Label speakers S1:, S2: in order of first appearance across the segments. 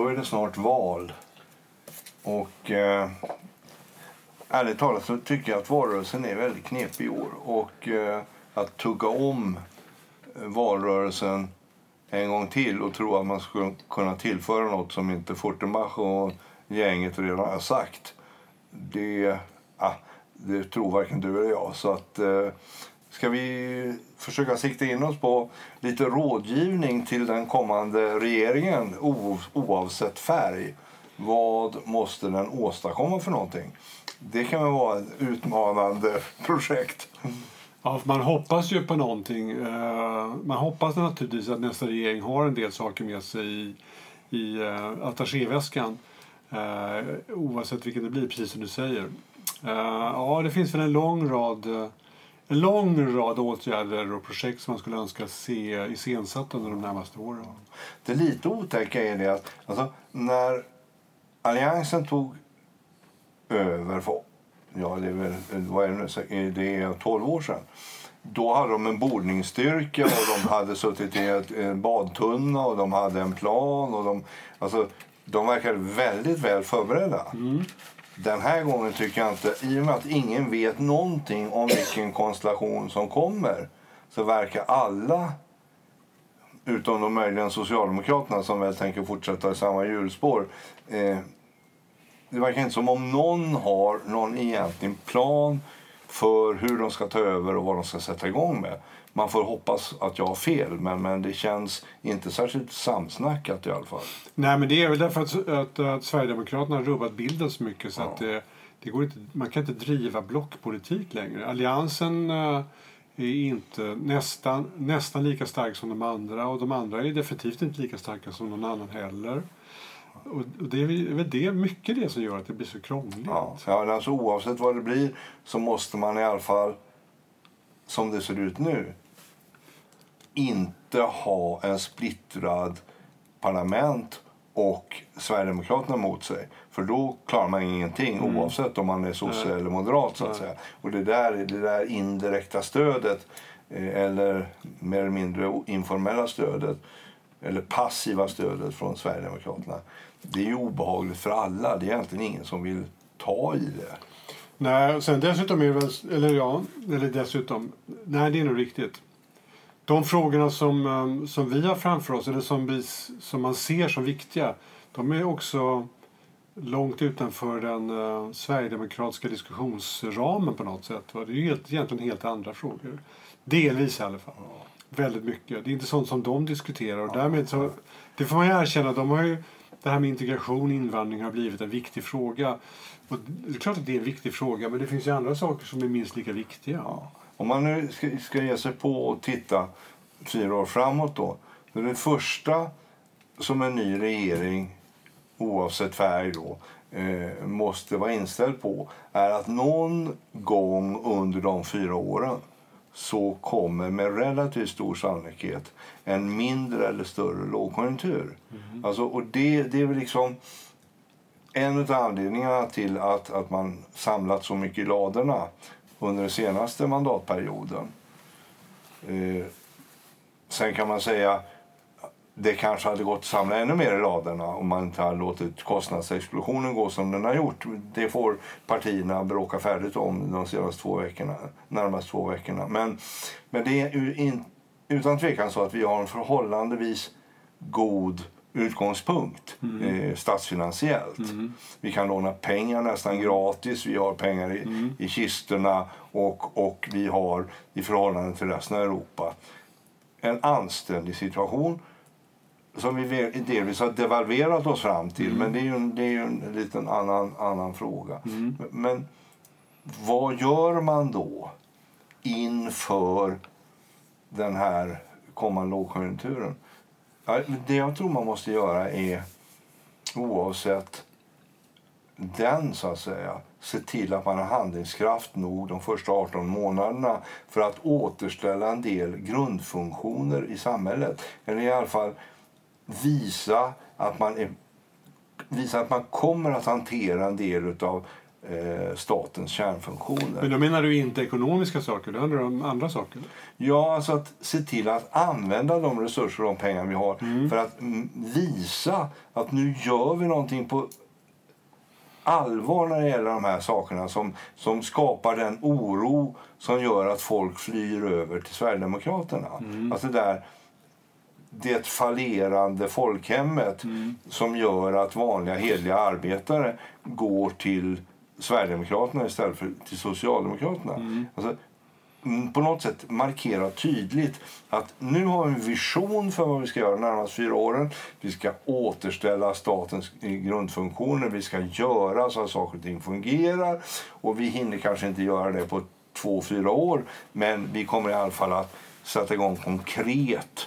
S1: då är det snart val. Och eh, ärligt talat så tycker jag att valrörelsen är väldigt knepig i år. Och eh, att tugga om eh, valrörelsen en gång till och tro att man skulle kunna tillföra något som inte Fortenbach och gänget redan har sagt. Det, ah, det tror varken du eller jag. Så att, eh, ska vi försöka sikta in oss på lite rådgivning till den kommande regeringen oavsett färg. Vad måste den åstadkomma för någonting? Det kan väl vara ett utmanande projekt.
S2: Ja, man hoppas ju på någonting. Eh, man hoppas naturligtvis att nästa regering har en del saker med sig i, i eh, attachéväskan. Eh, oavsett vilken det blir, precis som du säger. Ja, det finns väl en lång rad en lång rad åtgärder och projekt som man skulle önska se iscensatta under de närmaste åren.
S1: Det lite otäcka är det att alltså, när Alliansen tog över för, ja, det är väl, vad är det, det är 12 år sedan. Då hade de en bordningsstyrka och de hade suttit i en badtunna och de hade en plan. Och de, alltså, de verkade väldigt väl förberedda. Mm. Den här gången tycker jag inte, i och med att ingen vet någonting om vilken konstellation som kommer, så verkar alla, utom de möjligen Socialdemokraterna som väl tänker fortsätta i samma hjulspår, eh, det verkar inte som om någon har någon egentlig plan för hur de ska ta över och vad de ska sätta igång med. Man får hoppas att jag har fel, men, men det känns inte särskilt samsnackat i alla fall.
S2: Nej, men det är väl därför att, att, att Sverigedemokraterna har rubbat bilden så mycket så ja. att det, det, går inte, man kan inte driva blockpolitik längre. Alliansen äh, är inte nästan, nästan lika stark som de andra och de andra är definitivt inte lika starka som någon annan heller. Och det är väl det, mycket det som gör att det blir så krångligt.
S1: Ja, alltså oavsett vad det blir så måste man i alla fall, som det ser ut nu, inte ha en splittrad parlament och Sverigedemokraterna mot sig. För då klarar man ingenting mm. oavsett om man är sosse eller moderat. så att säga. Och det där, det där indirekta stödet eh, eller mer eller mindre informella stödet eller passiva stödet från Sverigedemokraterna det är ju obehagligt för alla. Det är egentligen ingen som vill ta i det.
S2: Nej, sen dessutom är det väl, eller ja, eller dessutom, nej det är nog riktigt. De frågorna som, um, som vi har framför oss, eller som, vi, som man ser som viktiga, de är också långt utanför den uh, sverigedemokratiska diskussionsramen på något sätt. Va? Det är ju helt, egentligen helt andra frågor. Delvis i alla fall. Ja. Väldigt mycket. Det är inte sånt som de diskuterar och ja. därmed så, det får man ju erkänna, de har ju det här med integration och invandring har blivit en viktig fråga. Och det är klart att det är en viktig fråga, men det finns ju andra saker som är minst lika viktiga. Ja.
S1: Om man nu ska, ska ge sig på och titta fyra år framåt då. då det första som en ny regering, oavsett färg då, eh, måste vara inställd på är att någon gång under de fyra åren så kommer med relativt stor sannolikhet en mindre eller större lågkonjunktur. Mm. Alltså, och det, det är väl liksom en av anledningarna till att, att man samlat så mycket i ladorna under den senaste mandatperioden. Eh, sen kan man säga det kanske hade gått att samla ännu mer i ladorna om man inte hade låtit kostnadsexplosionen gå som den har gjort. Det får partierna bråka färdigt om de senaste två veckorna, närmast två veckorna. Men, men det är in, utan tvekan så att vi har en förhållandevis god utgångspunkt mm. eh, statsfinansiellt. Mm. Vi kan låna pengar nästan gratis, vi har pengar i, mm. i kistorna och, och vi har i förhållande till resten av Europa en anständig situation som vi delvis har devalverat oss fram till. Mm. Men det är ju en, det är ju en liten annan, annan fråga. Mm. Men vad gör man då inför den här kommande lågkonjunkturen? Ja, det jag tror man måste göra är, oavsett den, så att säga, se till att man har handlingskraft nog de första 18 månaderna för att återställa en del grundfunktioner i samhället. Eller i alla fall visa att man, är, visa att man kommer att hantera en del av eh, statens kärnfunktioner.
S2: Men då menar du inte ekonomiska saker, det handlar om andra saker?
S1: Ja, alltså att se till att använda de resurser och de pengar vi har för att mm, visa att nu gör vi någonting på allvar när det gäller de här sakerna som, som skapar den oro som gör att folk flyr över till Sverigedemokraterna. Alltså där, det fallerande folkhemmet som gör att vanliga hedliga arbetare går till Sverigedemokraterna istället för till Socialdemokraterna. Alltså, mm, på något sätt markera tydligt att nu har vi en vision för vad vi ska göra de närmaste fyra åren. Vi ska återställa statens grundfunktioner. Vi ska göra så att saker och ting fungerar. Och vi hinner kanske inte göra det på två, fyra år. Men vi kommer i alla fall att sätta igång konkret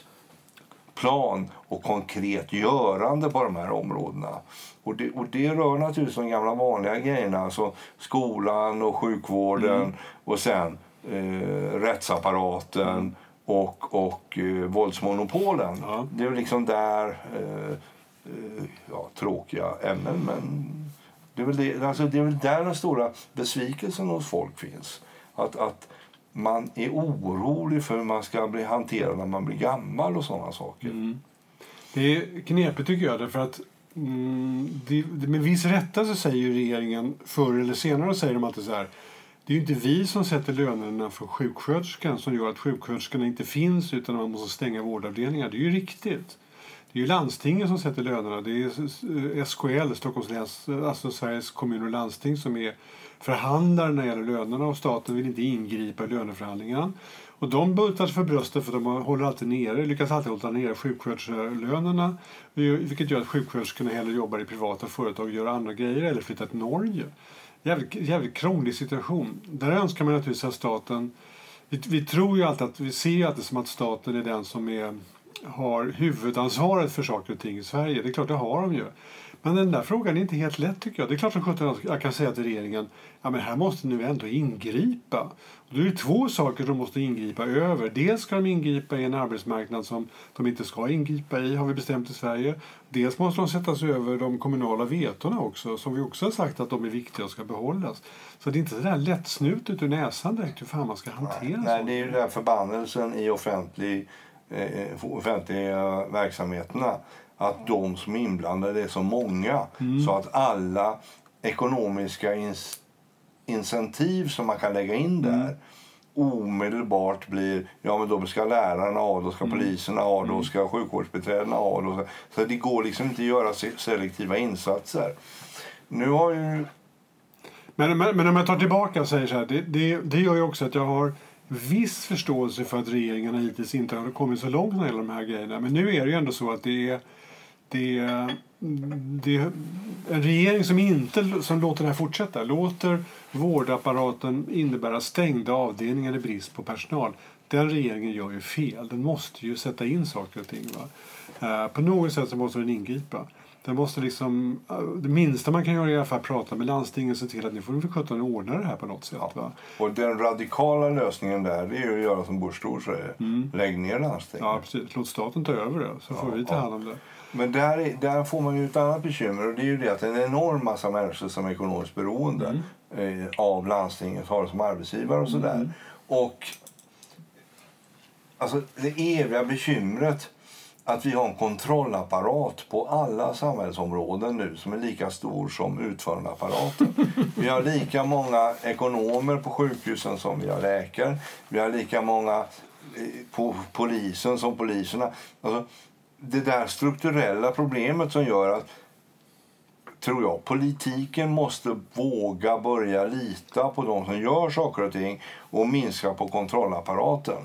S1: plan och konkret görande på de här områdena. Och det, och det rör naturligtvis de gamla vanliga grejerna, alltså skolan och sjukvården och sen eh, rättsapparaten och, och eh, våldsmonopolen.
S2: Ja.
S1: Det är liksom där eh, eh, ja, tråkiga ämnen, men det är, väl det, alltså det är väl där den stora besvikelsen hos folk finns. Att, att man är orolig för hur man ska bli hanterad när man blir gammal och sådana saker.
S2: Det är knepigt tycker jag därför att mm, det, det, med viss rätta så säger ju regeringen förr eller senare säger de alltid så här det är ju inte vi som sätter lönerna för sjuksköterskan som gör att sjuksköterskorna inte finns utan man måste stänga vårdavdelningar. Det är ju riktigt. Det är ju landstingen som sätter lönerna. Det är SKL, Stockholms läns, alltså Sveriges kommuner och landsting som är förhandlare när det gäller lönerna och staten vill inte ingripa i löneförhandlingarna. Och de bultar sig för bröstet för de håller alltid nere, lyckas alltid hålla nere sjuksköterskelönerna vilket gör att sjuksköterskorna hellre jobbar i privata företag och gör andra grejer eller flyttar till Norge. Jävligt, jävligt krånglig situation. Där önskar man naturligtvis att staten... Vi, vi tror ju alltid att, vi ser ju alltid som att staten är den som är, har huvudansvaret för saker och ting i Sverige. Det är klart, det har de ju. Men den där frågan är inte helt lätt tycker jag. Det är klart som sjutton jag kan säga till regeringen ja men här måste nu ändå ingripa. Och då är det två saker de måste ingripa över. Dels ska de ingripa i en arbetsmarknad som de inte ska ingripa i, har vi bestämt i Sverige. Dels måste de sätta sig över de kommunala vetona också, som vi också har sagt att de är viktiga och ska behållas. Så det är inte sådär lättsnutet ur näsan direkt hur fan man ska hantera
S1: Nej,
S2: sånt.
S1: det är ju den förbannelsen i offentlig, eh, offentliga verksamheterna. Att de som är inblandade är så många så att alla ekonomiska ins- incentiv som man kan lägga in där omedelbart blir ja men då ska lärarna ha, då ska poliserna ha, då ska sjukvårdsbiträdena ha. Då ska, så det går liksom inte att göra se- selektiva insatser. Nu har ju
S2: Men, men, men om jag tar tillbaka och säger så här, det, det, det gör ju också att jag har viss förståelse för att regeringarna hittills inte har kommit så långt när det gäller de här grejerna. Men nu är det ju ändå så att det är, det det en regering som inte som låter det här fortsätta, låter vårdapparaten innebära stängda avdelningar i brist på personal. Den regeringen gör ju fel. Den måste ju sätta in saker och ting. Va? Eh, på något sätt så måste den ingripa. Den måste liksom, eh, det minsta man kan göra är fall prata med landstingen och se till att ni får för sjutton ordna det här på något sätt. Va?
S1: Och den radikala lösningen där det är ju att göra som Busch säger. Lägg ner landsting.
S2: Ja, precis. Låt staten ta över det så får vi ta
S1: ja.
S2: hand om det.
S1: Men där, är- där får man ju ett annat bekymmer och det är ju det att en enorm massa människor som är ekonomiskt beroende eh, av landstinget har som arbetsgivare och sådär. Och alltså det eviga bekymret att vi har en kontrollapparat på alla samhällsområden nu som är lika stor som utförandeapparaten. Vi har lika många ekonomer på sjukhusen som vi har läkare. Vi har lika många eh, på polisen som poliserna. Alltså, det där strukturella problemet som gör att tror jag, politiken måste våga börja lita på de som gör saker och ting och minska på kontrollapparaten.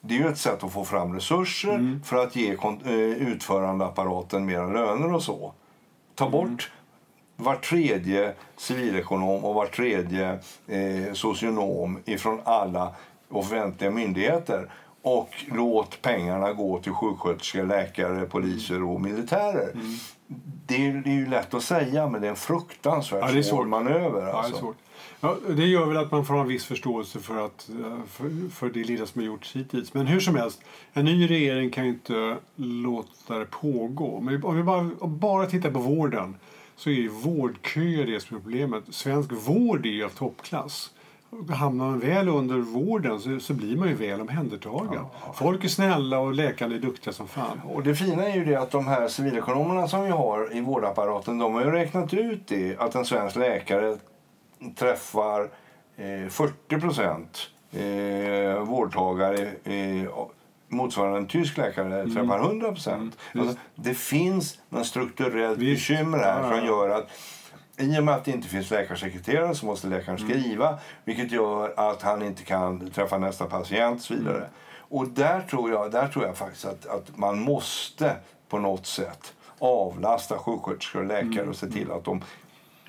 S1: Det är ju ett sätt att få fram resurser för att ge eh, utförandeapparaten mera löner och så. Ta bort var tredje civilekonom och var tredje eh, socionom ifrån alla offentliga myndigheter och låt pengarna gå till sjuksköterskor, läkare, poliser och militärer. Det, är, det är ju lätt att säga, men det är en fruktansvärt
S2: Ja, det är
S1: svår manöver.
S2: Ja, det,
S1: Alltså.
S2: är svårt. Ja, det gör väl att man får en viss förståelse för, att, eh, för, för det lilla som har gjorts hittills. Men hur som helst, en ny regering kan ju inte låta det pågå. Men om vi bara, om bara tittar på vården så är vårdköer det som är problemet. Svensk vård är ju av toppklass. Hamnar man väl under vården så, så blir man ju väl omhändertagen. Ja. Folk är snälla och läkarna är duktiga som fan.
S1: Och det fina är ju det att de här civilekonomerna som vi har i vårdapparaten de har ju räknat ut det att en svensk läkare träffar eh, 40 procent eh, vårdtagare eh, motsvarande en tysk läkare mm. träffar 100 procent. Mm. Alltså, det finns en strukturellt Visst. bekymmer här som gör att i och med att det inte finns läkarsekreterare så måste läkaren mm. skriva mm. vilket gör att han inte kan träffa nästa patient och så vidare. Mm. Och där tror jag, där tror jag faktiskt att, att man måste på något sätt avlasta sjuksköterskor och läkare mm. och se till att de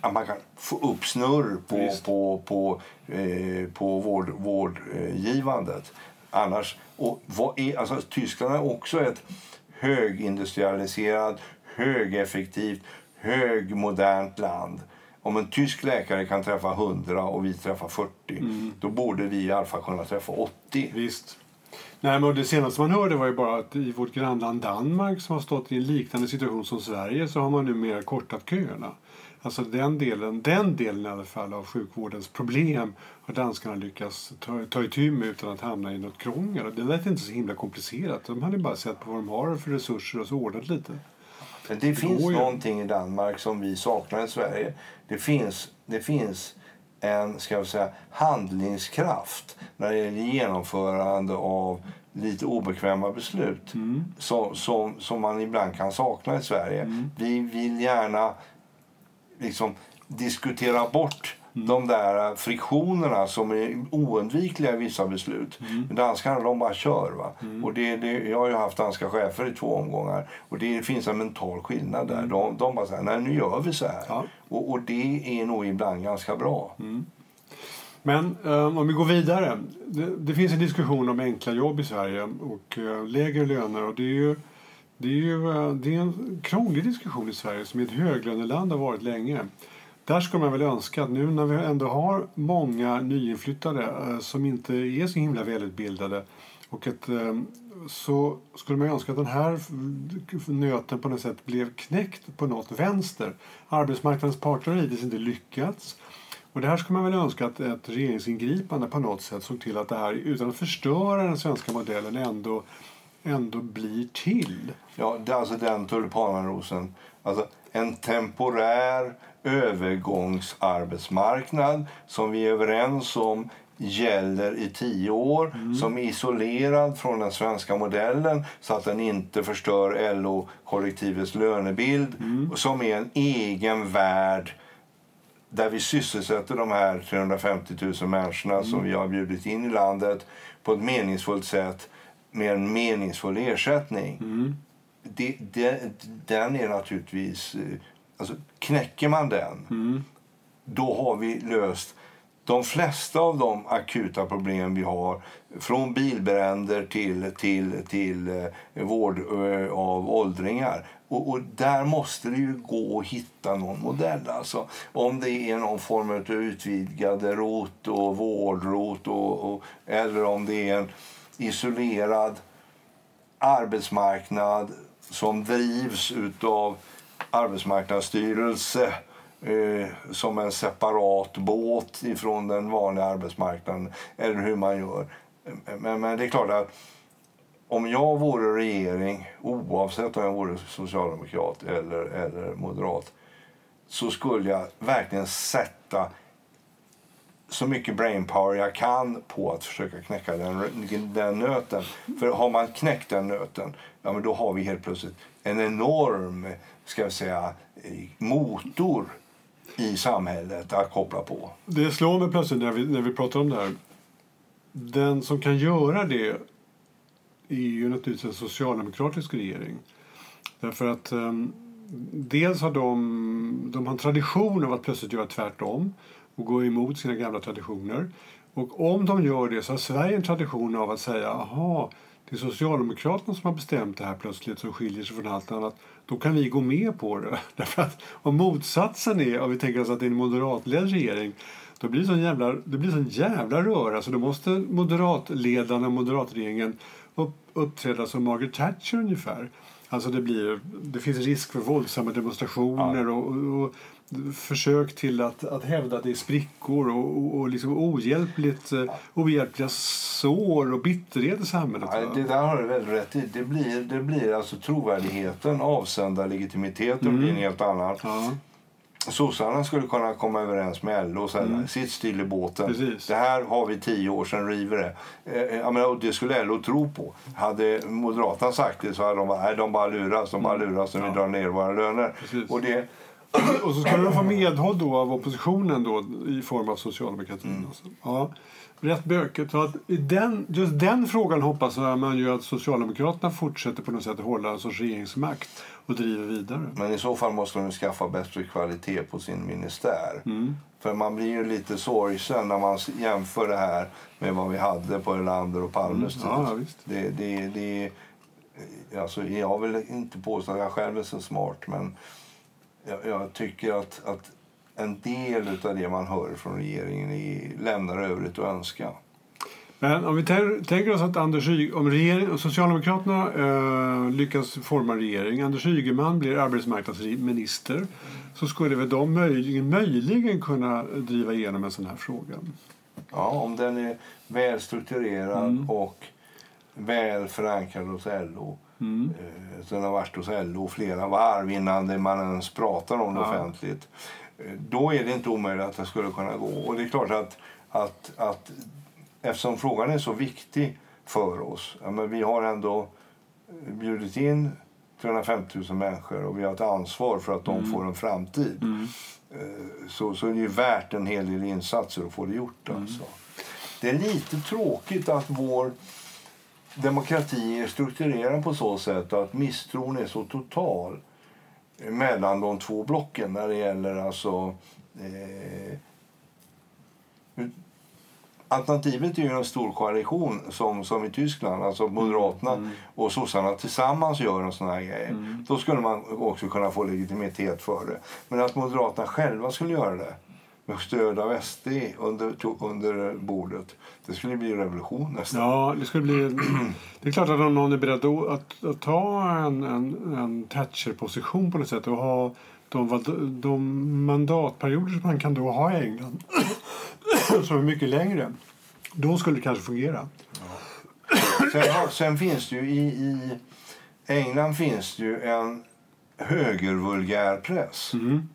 S1: att man kan få upp snurr på, på, på, eh, på vård, vårdgivandet. Annars, och vad är, alltså, Tyskland är också ett högindustrialiserat, högeffektivt, högmodernt land. Om en tysk läkare kan träffa 100 och vi träffar 40 mm. då borde vi i alla fall kunna träffa 80.
S2: Visst. Nej, men det senaste man hörde var ju bara att i vårt grannland Danmark som har stått i en liknande situation som Sverige så har man numera kortat köerna. Alltså den delen, den delen i alla fall av sjukvårdens problem har danskarna lyckats ta, ta itu med utan att hamna i något krångel. Det lät inte så himla komplicerat. De hade bara sett på vad de har för resurser och så ordnat lite.
S1: Det, det finns någonting i Danmark som vi saknar i Sverige. Det finns, det finns en ska jag säga, handlingskraft när det gäller genomförande av lite obekväma beslut mm. som, som, som man ibland kan sakna i Sverige. Mm. Vi vill gärna liksom diskutera bort mm. de där friktionerna som är oundvikliga i vissa beslut. Mm. danskarna de bara kör. Va? Mm. Och det, det, jag har ju haft danska chefer i två omgångar och det finns en mental skillnad där. Mm. De, de bara säger nej nu gör vi så här. Ja. Och, och, det är nog ibland ganska bra.
S2: Mm. Men um, om vi går vidare. Det, det, finns en diskussion om enkla jobb i Sverige och uh, lägre löner. Och det är ju det är ju eh, det är en krånglig diskussion i Sverige som är ett höglöneland har varit länge. Där skulle man väl önska att nu när vi ändå har många nyinflyttade eh, som inte är så himla välutbildade och att, eh, så skulle man önska att den här nöten på något sätt blev knäckt på något vänster. Arbetsmarknadens parter har hittills inte lyckats. Och det här skulle man väl önska att ett regeringsingripande på något sätt såg till att det här utan att förstöra den svenska modellen ändå ändå blir till.
S1: Ja, det är alltså den tulpanrosen. Alltså en temporär övergångsarbetsmarknad som vi är överens om gäller i tio år, mm. som är isolerad från den svenska modellen så att den inte förstör LO-kollektivets lönebild, mm. som är en egen värld där vi sysselsätter de här 350 000 människorna mm. som vi har bjudit in i landet på ett meningsfullt sätt med en meningsfull ersättning. Mm. Det, det, den är naturligtvis... Alltså, knäcker man den, mm. då har vi löst de flesta av de akuta problem vi har från bilbränder till, till, till eh, vård eh, av åldringar. Och, och, där måste det ju gå att hitta någon modell. Alltså, om det är någon form av utvidgade rot och vårdrot och, och, eller om det är en isolerad arbetsmarknad som drivs av arbetsmarknadsstyrelse eh, som en separat båt ifrån den vanliga arbetsmarknaden, eller hur man gör. Men, men det är klart att om jag vore regering, oavsett om jag vore socialdemokrat eller, eller moderat så skulle jag verkligen sätta så mycket brainpower jag kan på att försöka knäcka den, den nöten. För har man knäckt den nöten, ja men då har vi helt plötsligt en enorm ska jag säga, motor i samhället att koppla på.
S2: Det slår mig plötsligt när vi, när vi pratar om det här. Den som kan göra det är ju naturligtvis en socialdemokratisk regering. Därför att um, dels har de, de har en tradition av att plötsligt göra tvärtom och gå emot sina gamla traditioner. Och om de gör det så har Sverige en tradition av att säga aha, det är Socialdemokraterna som har bestämt det här plötsligt som skiljer sig från allt annat. Då kan vi gå med på det. Därför att om motsatsen är, om vi tänker oss att det är en moderatledd regering, då blir det sån jävla, det blir sån jävla röra så då måste moderatledarna moderatregeringen upp, uppträda som Margaret Thatcher ungefär. Alltså det, blir, det finns risk för våldsamma demonstrationer och, och, och försök till att, att hävda att det är sprickor och, och, och liksom ohjälpligt, eh, ohjälpliga sår och bitterhet i samhället.
S1: Ja, det där har du väldigt rätt i. Det blir, det blir alltså trovärdigheten, avsända legitimiteten
S2: Mm.
S1: blir en helt annan.
S2: Ja,
S1: Sossarna skulle kunna komma överens med LO och säga sitt still i båten.
S2: Mm. Precis.
S1: Det här har vi tio år sedan, river det. Eh, jag menar, och det skulle LO tro på. Hade Moderaterna sagt det så hade de bara, nej, de bara luras, de bara luras när vi drar ner våra löner.
S2: Mm. Precis.
S1: Och det,
S2: Och så skulle de få medhåll då av oppositionen då, i form av socialdemokratin.
S1: Mm.
S2: Alltså. Ja, rätt bökigt. Så att i den, just den frågan hoppas man ju att Socialdemokraterna fortsätter på något sätt att hålla en sorts regeringsmakt och driver vidare.
S1: men i så fall måste de skaffa bättre kvalitet på sin ministär.
S2: Mm.
S1: För man blir ju lite sorgsen när man jämför det här med vad vi hade på Erlander och Palmes tid.
S2: Mm. Ja, visst.
S1: Det, det, det, alltså, jag vill inte påstå att jag själv är så smart men jag, jag tycker att, att en del av det man hör från regeringen är, lämnar övrigt att önska.
S2: Men om vi tän- tänker oss att Anders Yg- om regering, Socialdemokraterna eh, lyckas forma en regering, Anders Ygeman blir arbetsmarknadsminister, så skulle väl de möjligen, möjligen kunna driva igenom en sån här fråga.
S1: Ja, om den är väl strukturerad
S2: Mm.
S1: och väl förankrad hos LO.
S2: Mm.
S1: Eh, Den har varit hos LO flera varv innan man ens pratar om det
S2: Ja.
S1: offentligt. Då är det inte omöjligt att det skulle kunna gå. Och det är klart att, att, att eftersom frågan är så viktig för oss. Ja, men vi har ändå bjudit in 350 000 människor och vi har ett ansvar för att de
S2: Mm.
S1: får en framtid. Eh, Så, så är det ju värt en hel del insatser att få det gjort.
S2: Mm.
S1: Alltså. Det är lite tråkigt att vår demokrati är strukturerad på så sätt att misstron är så total mellan de två blocken när det gäller alltså eh, Alternativet är ju en stor koalition som, som i Tyskland, alltså Moderaterna och sossarna tillsammans gör en sån här grej. Då skulle man också kunna få legitimitet för det. Men att Moderaterna själva skulle göra det med stöd av SD under, to- under bordet, det skulle bli revolution nästan.
S2: Ja, det skulle bli... Det är klart att om någon är beredd att, att, ta en, en, en Thatcher-position på något sätt och ha de, de mandatperioder som man kan då ha i England som är mycket längre, då skulle det kanske fungera.
S1: Sen, har- sen finns det ju i, i England finns det ju en högervulgär press
S2: Mm.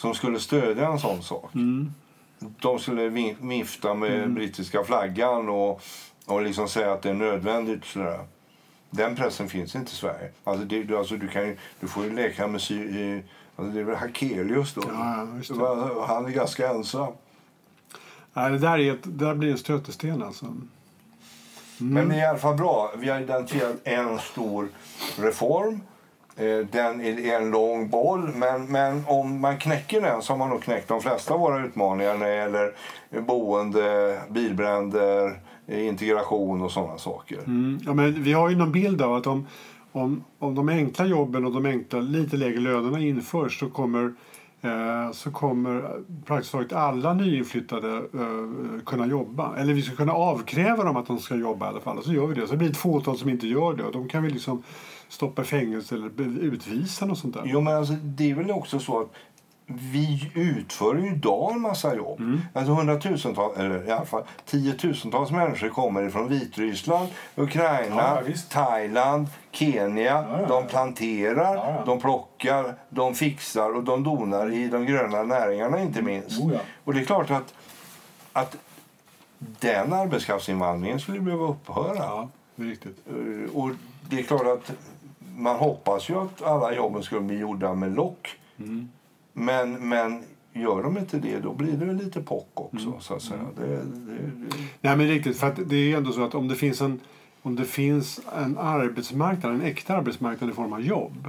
S1: Som skulle stödja en sån sak.
S2: Mm.
S1: De skulle vi- vifta med brittiska flaggan och, och liksom säga att det är nödvändigt. Sådär. Den pressen finns inte i Sverige. Alltså, det, du, alltså, du, kan ju, du får ju leka med sy, alltså, det är väl Hakelius då.
S2: Ja, ja.
S1: Han är ganska ensam.
S2: Nej, det där, är ett, det där blir en stötesten alltså.
S1: Men det är i alla fall bra. Vi har identifierat en stor reform. Eh, den är en lång boll, men, men om man knäcker den så har man nog knäckt de flesta av våra utmaningar när det gäller boende, bilbränder, integration och sådana saker.
S2: Mm. Ja, men vi har ju någon bild av att om, om, om de enkla jobben och de enkla, lite lägre lönerna införs så kommer, Eh, så kommer praktiskt taget alla nyinflyttade eh, kunna jobba. Eller vi ska kunna avkräva dem att de ska jobba i alla fall. Och så gör vi det. Så det blir ett fåtal som inte gör det. Och de kan vi liksom stoppa i fängelse eller utvisa och sånt där.
S1: Jo, men alltså, det är väl också så att vi utför ju idag en massa jobb.
S2: Mm.
S1: Alltså hundratusentals, eller i alla fall tiotusentals människor kommer från Vitryssland, Ukraina,
S2: Ja, ja.
S1: Thailand, Kenya.
S2: ja,
S1: De planterar,
S2: Ja, ja.
S1: de plockar, de fixar och de donar i de gröna näringarna inte minst.
S2: Oh, ja.
S1: Och det är klart att, att den arbetskraftsinvandringen skulle behöva upphöra.
S2: Ja, det är riktigt.
S1: Eh, Och det är klart att man hoppas ju att alla jobben skulle bli gjorda med lock.
S2: Mm.
S1: Men, men gör de inte det, då blir det lite pock också.
S2: Mm.
S1: Så att säga. Det, det, det,
S2: Nej, men riktigt. För det är ändå så att om det finns en, om det finns en arbetsmarknad, en äkta arbetsmarknad i form av jobb,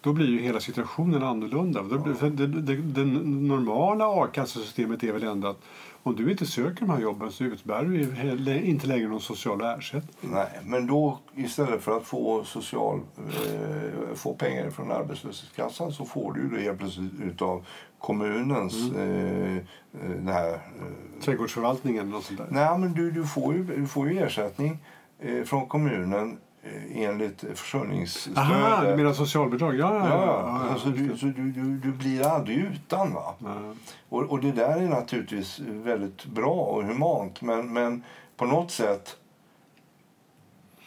S2: då blir ju hela situationen annorlunda. För det, det, det normala a-kassesystemet är väl ändå att om du inte söker de här jobben så utbär du inte längre någon social ersättning.
S1: nej, men då istället för att få, social, eh, få pengar från arbetslöshetskassan så får du det helt plötsligt utav kommunens eh, eh, det här, eh,
S2: Trädgårdsförvaltningen och sånt där.
S1: Nej, men du, du, får ju, du får ju ersättning eh, från kommunen eh, enligt försörjningsstöd.
S2: Aha, du menar socialbidrag? Ja, ja,
S1: Ja, alltså du, så du, du, du blir aldrig utan. va?
S2: Ja.
S1: Och, och det där är naturligtvis väldigt bra och humant. Men, men på något sätt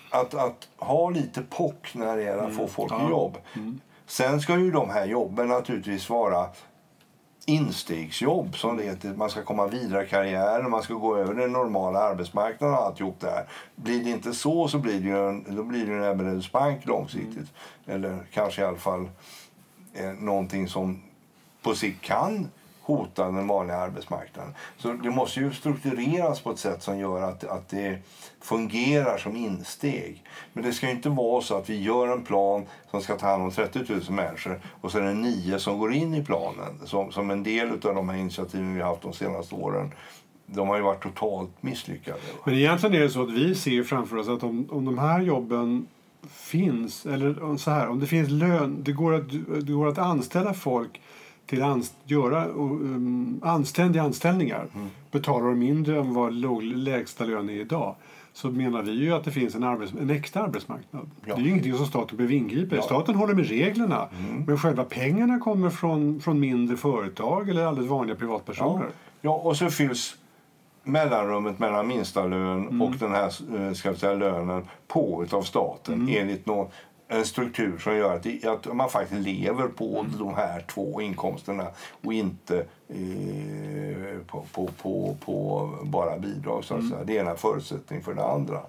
S1: att, att ha lite pock när det gäller att få folk i
S2: Mm.
S1: Jobb. Sen ska ju de här jobben naturligtvis vara instegsjobb som det heter. Man ska komma vidare i karriären, man ska gå över den normala arbetsmarknaden och alltihop det här. Blir det inte så så blir det ju en, då blir det en Ebberöds bank långsiktigt. Eller kanske i alla fall eh, någonting som på sikt kan hota den vanliga arbetsmarknaden. Så det måste ju struktureras på ett sätt som gör att, att det fungerar som insteg. Men det ska ju inte vara så att vi gör en plan som ska ta hand om 30 000 människor och så är det nio som går in i planen. Som, som en del av de här initiativen vi har haft de senaste åren. De har ju varit totalt misslyckade.
S2: Men egentligen är det så att vi ser framför oss att om, om de här jobben finns, eller så här, om det finns lön, det går att, det går att anställa folk till att göra um, anständiga anställningar, betalar de mindre än vad låg, lägsta lön är idag så menar vi ju att det finns en, arbets, en äkta arbetsmarknad.
S1: Ja.
S2: Det är ju ingenting som staten behöver ingripa i. Staten håller med reglerna men själva pengarna kommer från, från mindre företag eller alldeles vanliga privatpersoner.
S1: Ja, ja, och så fylls mellanrummet mellan minsta lön och den här eh, ska vi säga, lönen på av staten enligt någon, en struktur som gör att, att man faktiskt lever på de här två inkomsterna och inte eh, på, på, på, på bara bidrag. Så att säga. Det är förutsättning för det andra.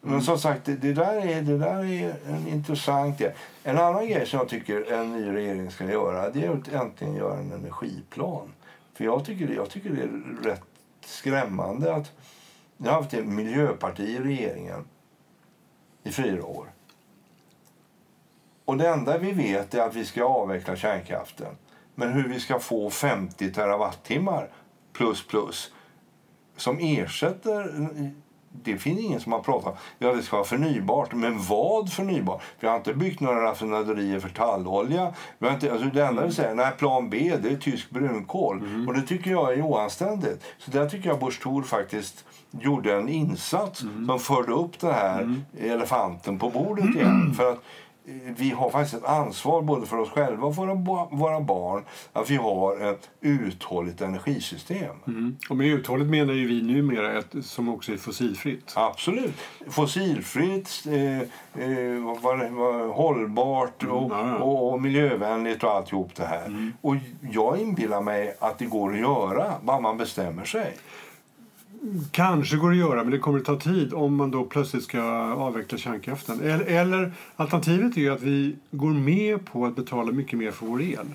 S1: Men som sagt, det, där är, det där är en intressant grej. En annan grej som jag tycker en ny regering ska göra det är att äntligen göra en energiplan. För jag tycker, jag tycker det är rätt skrämmande att ni har haft en miljöparti i regeringen i fyra år. Och det enda vi vet är att vi ska avveckla kärnkraften. Men hur vi ska få 50 terawattimmar plus plus som ersätter det finns ingen som har pratat om. Ja, det ska vara förnybart. Men vad förnybart? Vi har inte byggt några raffinaderier för tallolja. Vi har inte, alltså det enda vi säger nej, plan B det är tysk brunkol. Och det tycker jag är oanständigt. Så där tycker jag Busch Thor faktiskt gjorde en insats som förde upp den här elefanten på bordet igen. För att vi har faktiskt ett ansvar både för oss själva och för våra, ba- våra barn att vi har ett uthålligt energisystem.
S2: Mm. Och med uthålligt menar ju vi numera ett som också är fossilfritt.
S1: Absolut. Fossilfritt, eh, eh, hållbart och,
S2: ja, ja.
S1: och, och miljövänligt och alltihop det här. Och jag inbillar mig att det går att göra, bara man bestämmer sig.
S2: Kanske går det att göra, men det kommer att ta tid om man då plötsligt ska avveckla kärnkraften. Eller, eller alternativet är ju att vi går med på att betala mycket mer för vår el.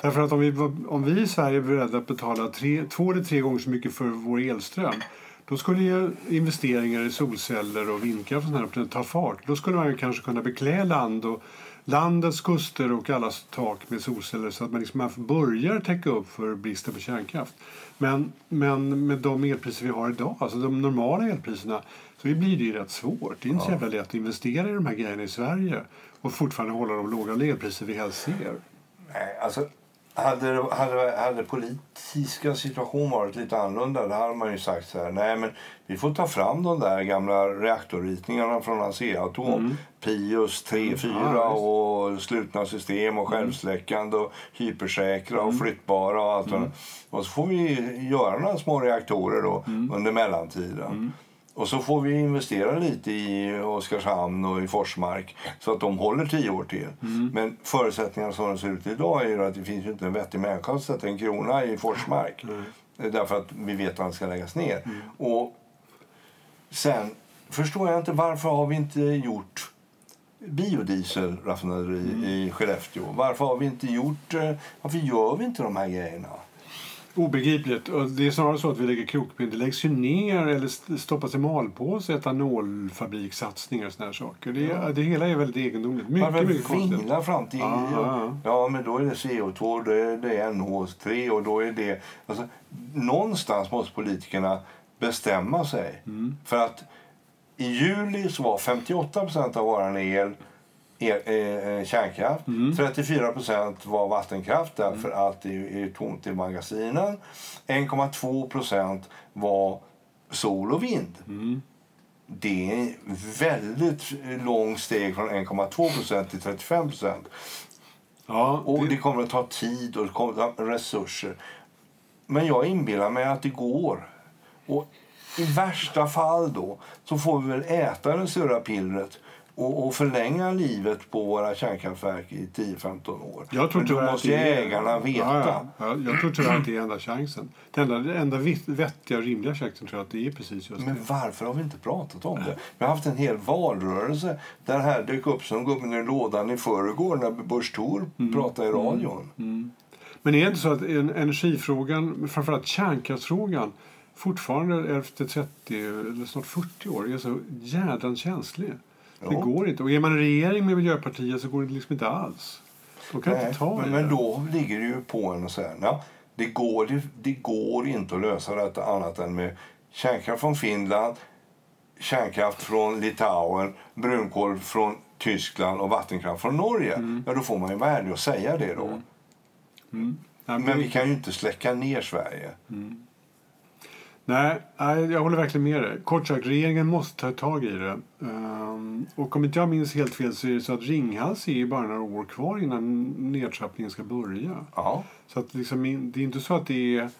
S2: Därför att om vi, om vi i Sverige är beredda att betala tre, två eller tre gånger så mycket för vår elström då skulle ju investeringar i solceller och vindkraft och sånt här ta fart. Då skulle man ju kanske kunna beklä land och landets kuster och allas tak med solceller så att man liksom börjar täcka upp för bristen på kärnkraft. Men, men med de elpriser vi har idag, alltså de normala elpriserna, så blir det ju rätt svårt. Det är inte så jävla lätt att investera i de här grejerna i Sverige och fortfarande hålla de låga elpriser vi helst ser.
S1: Nej, alltså, hade, hade, hade politiska situation varit lite annorlunda då hade man ju sagt så här, nej men vi får ta fram de där gamla reaktorritningarna från Asea-Atom. Pius 3, 4
S2: Ja, visst.
S1: och slutna system och självsläckande och hypersäkra och flyttbara och allt mm. Och så får vi göra några små reaktorer då under mellantiden. Och så får vi investera lite i Oskarshamn och i Forsmark så att de håller tio år till. Men förutsättningarna som de ser ut idag är ju att det finns ju inte en vettig människa att sätta en krona i Forsmark. Därför att vi vet att den ska läggas ner. Och sen förstår jag inte varför har vi inte gjort biodieselraffinaderi i Skellefteå? Varför har vi inte gjort, eh, varför gör vi inte de här grejerna?
S2: Obegripligt. Och det är snarare så att vi lägger krokben. Det läggs ju ner eller st- stoppas i malpåse etanolfabrikssatsningar och såna här saker. Det, det hela är väldigt egendomligt. Mycket,
S1: Varför
S2: mycket konstigt.
S1: fram till...
S2: Ja, ja, ja.
S1: Ja, men då är det CO2, då är det NH3 och då är det... Alltså, någonstans måste politikerna bestämma sig.
S2: Mm.
S1: För att i juli så var 58 procent av vår el el, eh, kärnkraft. 34 procent var vattenkraft därför att det är tomt i magasinen. 1,2 procent var sol och vind. det är väldigt långt steg från 1,2 procent till 35 procent.
S2: Ja,
S1: Och det kommer att ta tid och det kommer resurser. Men jag inbillar mig att det går. Och i värsta fall då så får vi väl äta det sura pillret och, och förlänga livet på våra kärnkraftverk i 10-15 år.
S2: Jag tror
S1: Men då måste
S2: är-
S1: ägarna veta.
S2: Ja, ja. Ja, jag tror tyvärr att det är enda chansen. Den enda, enda vettiga och rimliga chansen tror jag att det är precis just
S1: Men
S2: det.
S1: varför har vi inte pratat om det? Vi har haft en hel valrörelse där det här dök upp som gubben i lådan i förrgår när Busch Thor
S2: Mm.
S1: pratade i radion.
S2: Men är det inte så att en- energifrågan, framförallt kärnkraftsfrågan, fortfarande efter 30 eller snart 40 år är så jädrans känslig? Det går inte. Och är man en regering med Miljöpartiet så går det liksom inte alls. De kan
S1: Nej,
S2: inte ta
S1: men,
S2: i
S1: men
S2: det.
S1: då ligger det ju på en och säga ja, det, går, det, det går inte att lösa detta annat än med kärnkraft från Finland, kärnkraft från Litauen, brunkol från Tyskland och vattenkraft från Norge.
S2: Mm.
S1: Ja, då får man ju vara ärlig och säga det då.
S2: Nej,
S1: Men vi kan ju inte släcka ner Sverige.
S2: Nej, nej, jag håller verkligen med dig. Kort sagt, regeringen måste ta tag i det. Ehm, och om inte jag minns helt fel så är det så att Ringhals är bara några år kvar innan nedtrappningen ska börja.
S1: Ja.
S2: Så att liksom, det är inte så att det är...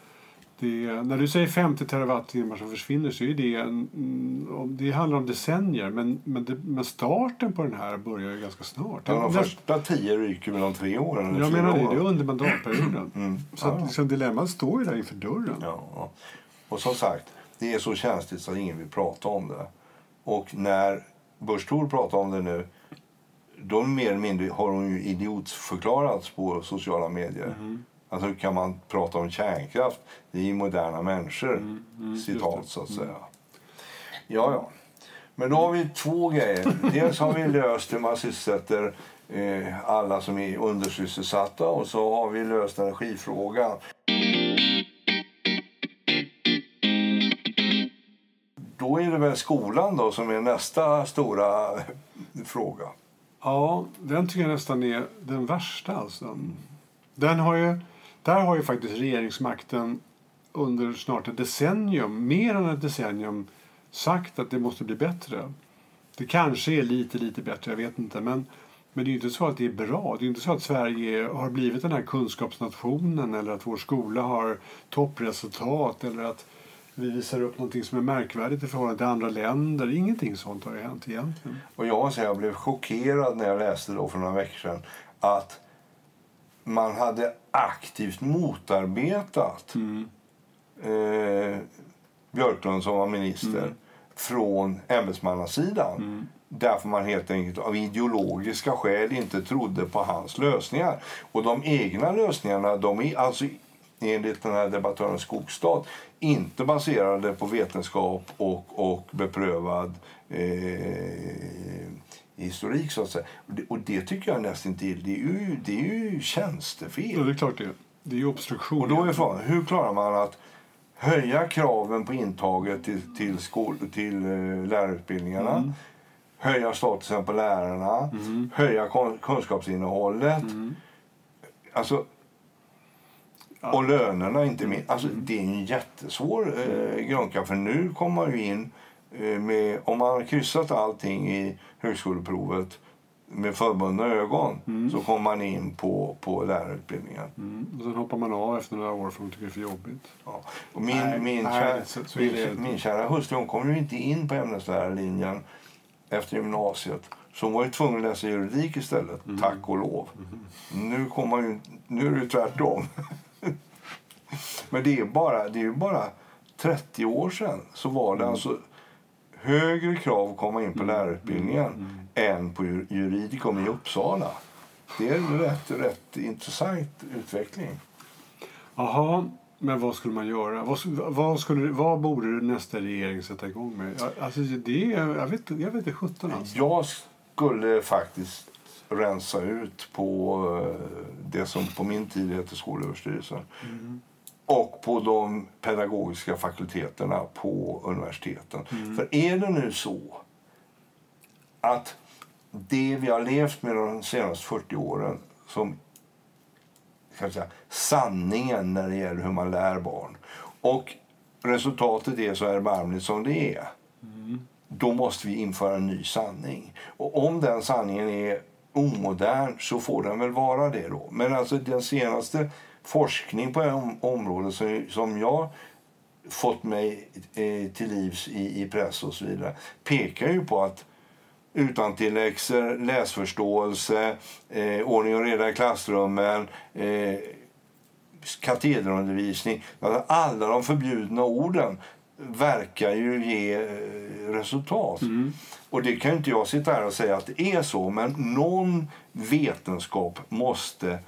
S2: Det är när du säger 50 terawattimmar som försvinner så är det... En, det handlar om decennier. Men, men, det, men starten på den här börjar ju ganska snart.
S1: Ja, de första tio ryker väl om tre år? Eller
S2: jag menar det,
S1: år.
S2: det är under mandatperioden.
S1: Mm.
S2: Så att liksom, dilemmat står ju där inför dörren.
S1: Ja, ja. Och som sagt, det är så känsligt så att ingen vill prata om det. Och när Busch pratar om det nu, då mer eller mindre har hon ju idiotförklarats på sociala medier. Alltså hur kan man prata om kärnkraft? Det är ju moderna människor, citat så att säga. Ja, ja. Men då har vi två grejer. Dels har vi löst hur man sysselsätter eh, alla som är undersysselsatta och så har vi löst energifrågan. Då är det väl skolan då som är nästa stora fråga.
S2: Ja, den tycker jag nästan är den värsta. Alltså. Den har ju, där har ju faktiskt regeringsmakten under snart ett decennium, mer än ett decennium, sagt att det måste bli bättre. Det kanske är lite, lite bättre, jag vet inte. Men, men det är ju inte så att det är bra. Det är inte så att Sverige har blivit den här kunskapsnationen eller att vår skola har toppresultat eller att vi visar upp någonting som är märkvärdigt i förhållande till andra länder. Ingenting sånt har ju hänt egentligen.
S1: Och jag, säga, jag blev chockerad när jag läste då för några veckor sedan att man hade aktivt motarbetat eh, Björklund som var minister från ämbetsmannasidan. Därför man helt enkelt av ideologiska skäl inte trodde på hans lösningar. Och de egna lösningarna de är alltså enligt den här debattören Skogstad inte baserade på vetenskap och, och beprövad eh, historik så att säga. Och det, och det tycker jag nästan till. Det är ju, det är ju tjänstefel.
S2: Ja, det är klart det. Det är ju obstruktion.
S1: Och då är frågan, hur klarar man att höja kraven på intaget till, till, skol, till eh, lärarutbildningarna? Höja statusen på lärarna? Höja kon, kunskapsinnehållet? Alltså, och lönerna inte minst. Alltså, det är en jättesvår eh, grönka för nu kommer man ju in eh, med, om man har kryssat allting i högskoleprovet med förbundna ögon så kommer man in på, på lärarutbildningen.
S2: Mm. Och sen hoppar man av efter några år för att de tycker det är för jobbigt.
S1: Ja. Och min,
S2: Nej,
S1: min,
S2: nej,
S1: kär,
S2: så- så
S1: min, min kära hustru hon kom ju inte in på ämneslärarlinjen efter gymnasiet. Så hon var ju tvungen att läsa juridik istället, tack och lov. Nu, kommer ju, nu är det ju tvärtom. Men det är, bara, det är bara 30 år sedan så var det alltså högre krav att komma in på lärarutbildningen än på jur- juridikum i Uppsala. Det är en rätt, rätt intressant utveckling.
S2: Jaha, men vad skulle man göra? Vad, vad, skulle, vad borde nästa regering sätta igång med? Alltså, det jag vet jag vet inte sjutton alltså.
S1: Jag skulle faktiskt rensa ut på eh, det som på min tid hette Skolöverstyrelsen och på de pedagogiska fakulteterna på universiteten. För är det nu så att det vi har levt med de senaste 40 åren som ska säga, sanningen när det gäller hur man lär barn och resultatet är så erbarmligt som det är då måste vi införa en ny sanning. Och om den sanningen är omodern så får den väl vara det då. Men alltså den senaste forskning på området som, som jag fått mig eh, till livs i, i press och så vidare pekar ju på att utantilläxor, läsförståelse, eh, ordning och reda i klassrummen, eh, katederundervisning. Alltså alla de förbjudna orden verkar ju ge eh, resultat. Mm. Och det kan inte jag sitta här och säga att det är så, men någon vetenskap måste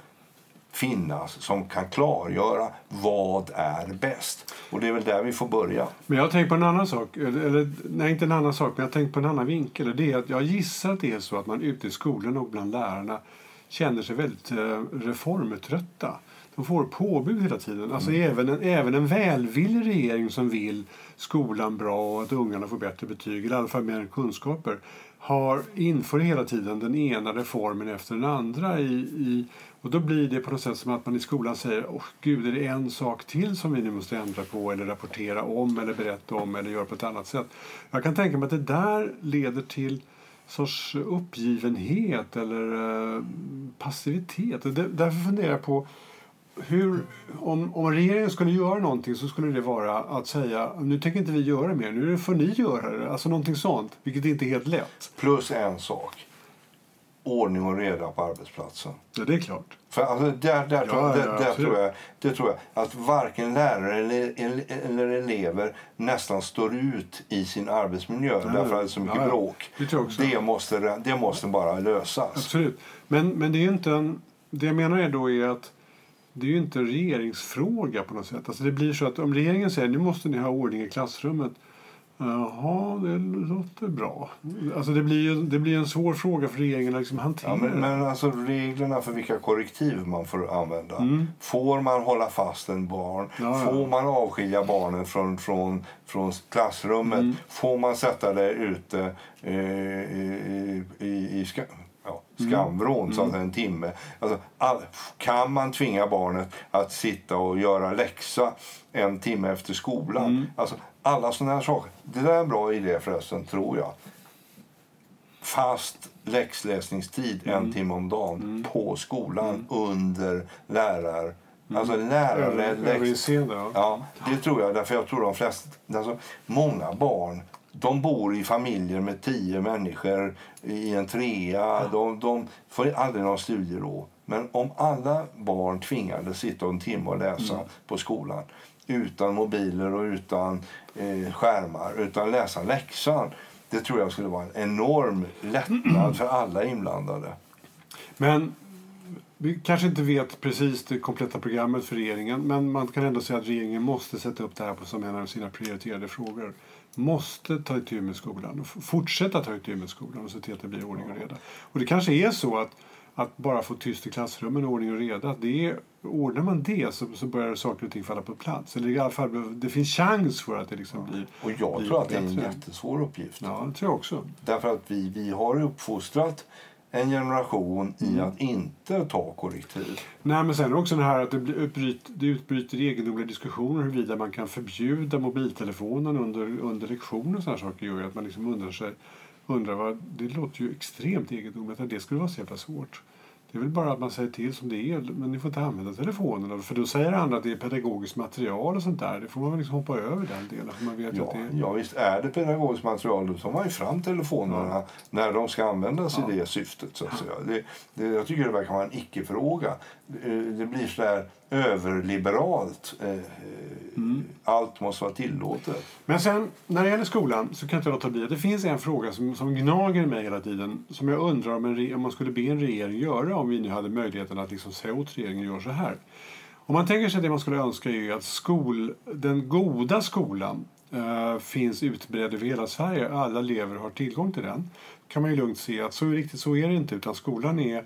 S1: finnas som kan klargöra vad är bäst. Och det är väl där vi får börja.
S2: Men jag tänkt på en annan sak, eller, nej inte en annan sak, men jag tänkt på en annan vinkel. Det är att jag gissar att det är så att man ute i skolorna och bland lärarna känner sig väldigt eh, reformtrötta. De får påbud hela tiden. Alltså mm. även, en, även en välvillig regering som vill skolan bra och att ungarna får bättre betyg, eller i alla fall mer kunskaper, har, inför hela tiden den ena reformen efter den andra. I, i, och då blir det på något sätt som att man i skolan säger Åh, gud, är det en sak till som vi nu måste ändra på eller rapportera om eller berätta om eller göra på ett annat sätt. Jag kan tänka mig att det där leder till sorts uppgivenhet eller eh, passivitet. Därför funderar jag på hur, om, om regeringen skulle göra någonting så skulle det vara att säga nu tänker inte vi göra mer, nu får ni göra det. Alltså någonting sånt, vilket inte är helt lätt.
S1: Plus en sak. Ordning och reda på arbetsplatsen.
S2: Ja, det är klart.
S1: För alltså, där, där, ja, tror, ja, där, där tror, jag, det tror jag att varken lärare eller, eller elever nästan står ut i sin arbetsmiljö ja, därför att det är så mycket bråk. Det, det, måste, det måste bara lösas.
S2: Absolut. Men, men det är inte en, det jag menar är då är att det är ju inte en regeringsfråga på något sätt. Alltså det blir så att om regeringen säger nu måste ni ha ordning i klassrummet. Jaha, det låter bra. Alltså det blir det blir en svår fråga för regeringen att liksom hantera.
S1: Ja, men, men alltså reglerna för vilka korrektiv man får använda. Mm. Får man hålla fast en barn? Ja, får man avskilja barnen från, från, från klassrummet? Mm. Får man sätta det ute eh, i, i, i, ja, skamvrån, mm. så att en timme. Alltså, all, kan man tvinga barnet att sitta och göra läxa en timme efter skolan? Mm. Alltså, alla sådana här saker. Det där är en bra idé förresten, tror jag. Fast läxläsningstid mm. en timme om dagen mm. på skolan mm. under lärar... Mm. Alltså lärarledd läx... Ja, det tror jag. Därför jag tror de flesta... Alltså, många barn de bor i familjer med tio människor i en trea. De, de får aldrig någon studiero. Men om alla barn tvingades sitta en timme och läsa mm. på skolan utan mobiler och utan eh, skärmar, utan läsa läxan. Det tror jag skulle vara en enorm lättnad för alla inblandade.
S2: Men vi kanske inte vet precis det kompletta programmet för regeringen men man kan ändå säga att regeringen måste sätta upp det här som en av sina prioriterade frågor måste ta itu med skolan och fortsätta ta itu med skolan och se till att det blir ordning och reda. Och det kanske är så att, att bara få tyst i klassrummen och ordning och reda, det är, ordnar man det så, så börjar saker och ting falla på plats. Eller i alla fall, det finns chans för att det liksom blir
S1: Och jag blir tror att det är en jättesvår uppgift.
S2: Ja, det tror jag också.
S1: Därför att vi, vi har uppfostrat en generation i mm. att inte ta korrektiv.
S2: Nej, men sen också det här att det, blir utbryter, det utbryter egendomliga diskussioner huruvida man kan förbjuda mobiltelefonen under, under lektioner och sådana saker gör att man liksom undrar sig undrar vad, det låter ju extremt egendomligt att det skulle vara så jävla svårt. Det är väl bara att man säger till som det är, men ni får inte använda telefonerna. För då säger andra att det är pedagogiskt material och sånt där. Det får man väl liksom hoppa över den delen. För man vet
S1: ja,
S2: att det
S1: är... ja, visst är det pedagogiskt material. Då tar man ju fram telefonerna ja. när de ska användas ja. i det syftet. Så att säga. Det, det, jag tycker det verkar vara en icke-fråga. Det blir så där överliberalt. Eh, mm. Allt måste vara tillåtet.
S2: Men sen när det gäller skolan så kan jag inte låta bli det finns en fråga som, som gnager mig hela tiden. Som jag undrar om, en, om man skulle be en regering göra om vi nu hade möjligheten att liksom säga åt regeringen att göra så här. Om man tänker sig det man skulle önska är att skol, den goda skolan uh, finns utbredd över hela Sverige. Alla elever har tillgång till den. kan man ju lugnt se att så riktigt så är det inte utan skolan är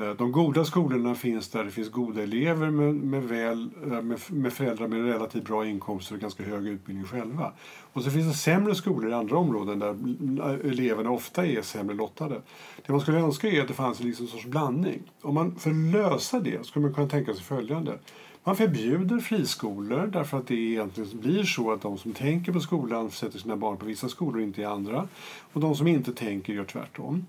S2: Eh, de goda skolorna finns där det finns goda elever med, med, väl, eh, med, med föräldrar med relativt bra inkomster och ganska hög utbildning själva. Och så finns det sämre skolor i andra områden där eleverna ofta är sämre lottade. Det man skulle önska är att det fanns en liksom sorts blandning. Om man, för att lösa det skulle man kunna tänka sig följande. Man förbjuder friskolor därför att det egentligen blir så att de som tänker på skolan sätter sina barn på vissa skolor och inte i andra. Och de som inte tänker gör tvärtom.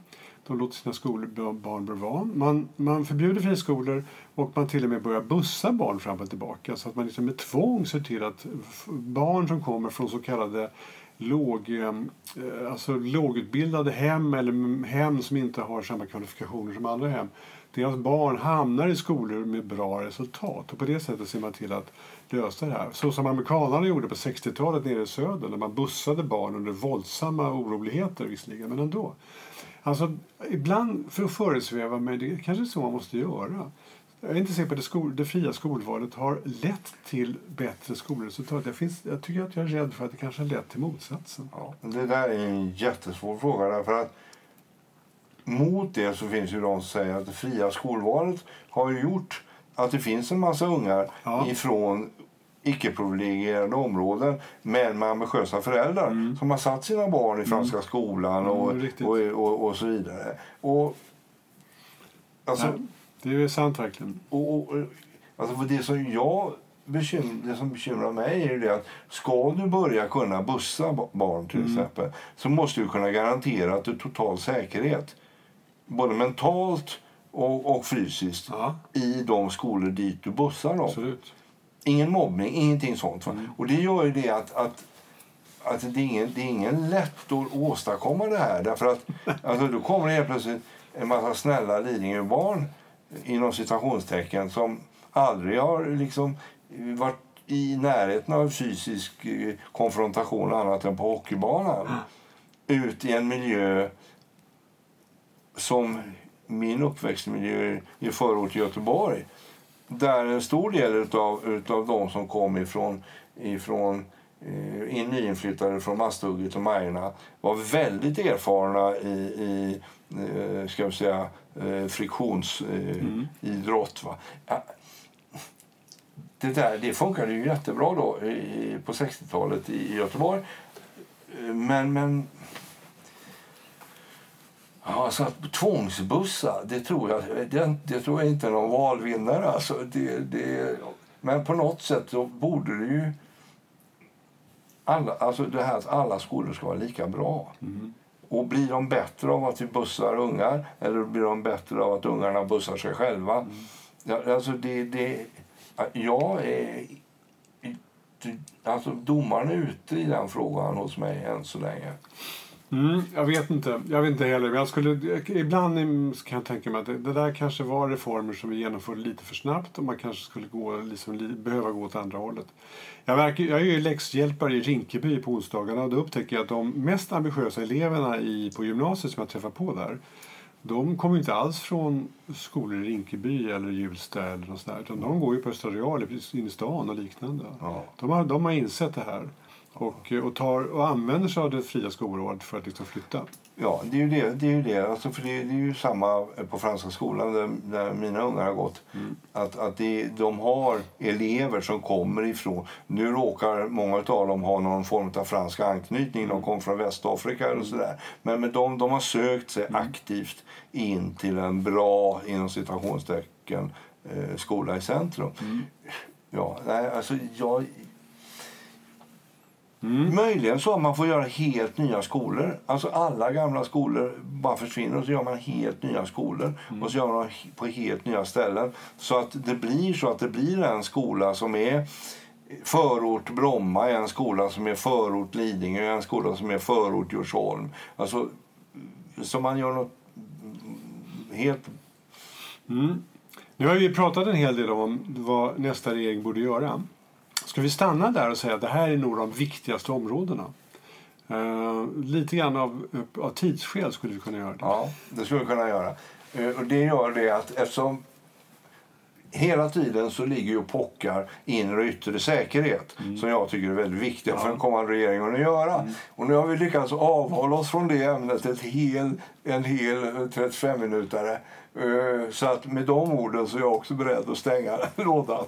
S2: De låter sina skolbarn vara. Man, man förbjuder friskolor och man till och med börjar bussa barn fram och tillbaka. Så att man liksom med tvång ser till att barn som kommer från så kallade låg, eh, alltså lågutbildade hem eller hem som inte har samma kvalifikationer som andra hem deras barn hamnar i skolor med bra resultat. Och på det sättet ser man till att lösa det här. Så som amerikanerna gjorde på 60-talet nere i södern när man bussade barn under våldsamma oroligheter visserligen, men ändå. Alltså, ibland för föresväva mig, det är kanske så man måste göra. Jag är inte säker på att det, skol, det fria skolvalet har lett till bättre skolresultat. Jag, finns, jag tycker att jag är rädd för att det kanske har lett till motsatsen.
S1: Ja, det där är en jättesvår fråga. Därför att mot det så finns ju de som säger att det fria skolvalet har gjort att det finns en massa ungar ja. ifrån icke-privilegierade områden men med ambitiösa föräldrar mm. som har satt sina barn i mm. franska skolan och, och, och, och, så vidare. Och,
S2: alltså, ja, det är sant verkligen.
S1: Och, alltså för det som jag bekymmer, det som bekymrar mig är det att ska du börja kunna bussa barn till mm. exempel så måste du kunna garantera att du total säkerhet både mentalt och, och fysiskt ja. i de skolor dit du bussar dem.
S2: Absolut.
S1: Ingen mobbning, ingenting sånt. Mm. Och det gör ju det att, att, att det, är ingen, det är ingen lätt att åstadkomma det här. Därför att alltså, då kommer det helt plötsligt en massa snälla Lidingöbarn inom citationstecken som aldrig har liksom varit i närheten av fysisk eh, konfrontation annat än på hockeybanan. Ut i en miljö som min uppväxtmiljö i förort Göteborg där en stor del utav, utav de som kom ifrån, ifrån eh, in nyinflyttade från Masthugget och Majorna var väldigt erfarna i, i eh, ska vi säga, eh, friktionsidrott. Mm. det, där, det funkade ju jättebra då i, på 60-talet i Göteborg. Men, men Ja, så att tvångsbussa, det tror jag, det, det tror jag inte är någon valvinnare. Alltså, det, det, men på något sätt så borde det ju... Alla, alltså det här att alla skolor ska vara lika bra. Mm. Och blir de bättre av att vi bussar ungar eller blir de bättre av att ungarna bussar sig själva? Mm. Ja, alltså det, det, jag är... Alltså domaren är ute i den frågan hos mig än så länge.
S2: Mm, jag vet inte. Jag vet inte heller. Jag skulle, ibland kan jag tänka mig att det, det, där kanske var reformer som vi genomförde lite för snabbt och man kanske skulle gå, liksom, behöva gå åt andra hållet. Jag, verkar, jag är ju läxhjälpare i Rinkeby på onsdagarna och då upptäcker jag att de mest ambitiösa eleverna i, på gymnasiet som jag träffar på där de kommer inte alls från skolor i Rinkeby eller Hjulsta eller något sådär, utan de går ju på Östra Real inne i stan och liknande. Ja. De, har, de har insett det här och, och, tar, och använder sig av det fria skolåret för att liksom flytta.
S1: Ja, det är ju det. det, är ju det. Alltså, för det, det är ju samma på Franska skolan där, där mina ungar har gått. Mm. Att, att det, de har elever som kommer ifrån... Nu råkar många av dem ha någon form av fransk anknytning. Mm. De kommer från Västafrika och sådär. Men, men de, de har sökt sig mm. aktivt in till en bra, inom citationstecken, eh, skola i centrum. Mm. Ja, nej, alltså jag, Mm. Möjligen så att man får göra helt nya skolor. Alltså alla gamla skolor bara försvinner och så gör man helt nya skolor. Mm. Och så gör man på helt nya ställen. Så att det blir så att det blir en skola som är förort Bromma, en skola som är förort Lidingö, en skola som är förort Djursholm. Alltså, så man gör något helt...
S2: Mm. Nu har vi pratat en hel del om vad nästa regering borde göra. Ska vi stanna där och säga att det här är nog de viktigaste områdena? Uh, lite grann av, av tidsskäl skulle vi kunna göra det.
S1: Ja, det skulle vi kunna göra. Uh, och det gör det att eftersom hela tiden så ligger ju pockar inre och yttre säkerhet mm. som jag tycker är väldigt viktiga ja. för en kommande regering att göra. Mm. Och nu har vi lyckats avhålla oss från det ämnet ett hel, en hel 35-minutare. Uh, så att med de orden så är jag också beredd att stänga lådan.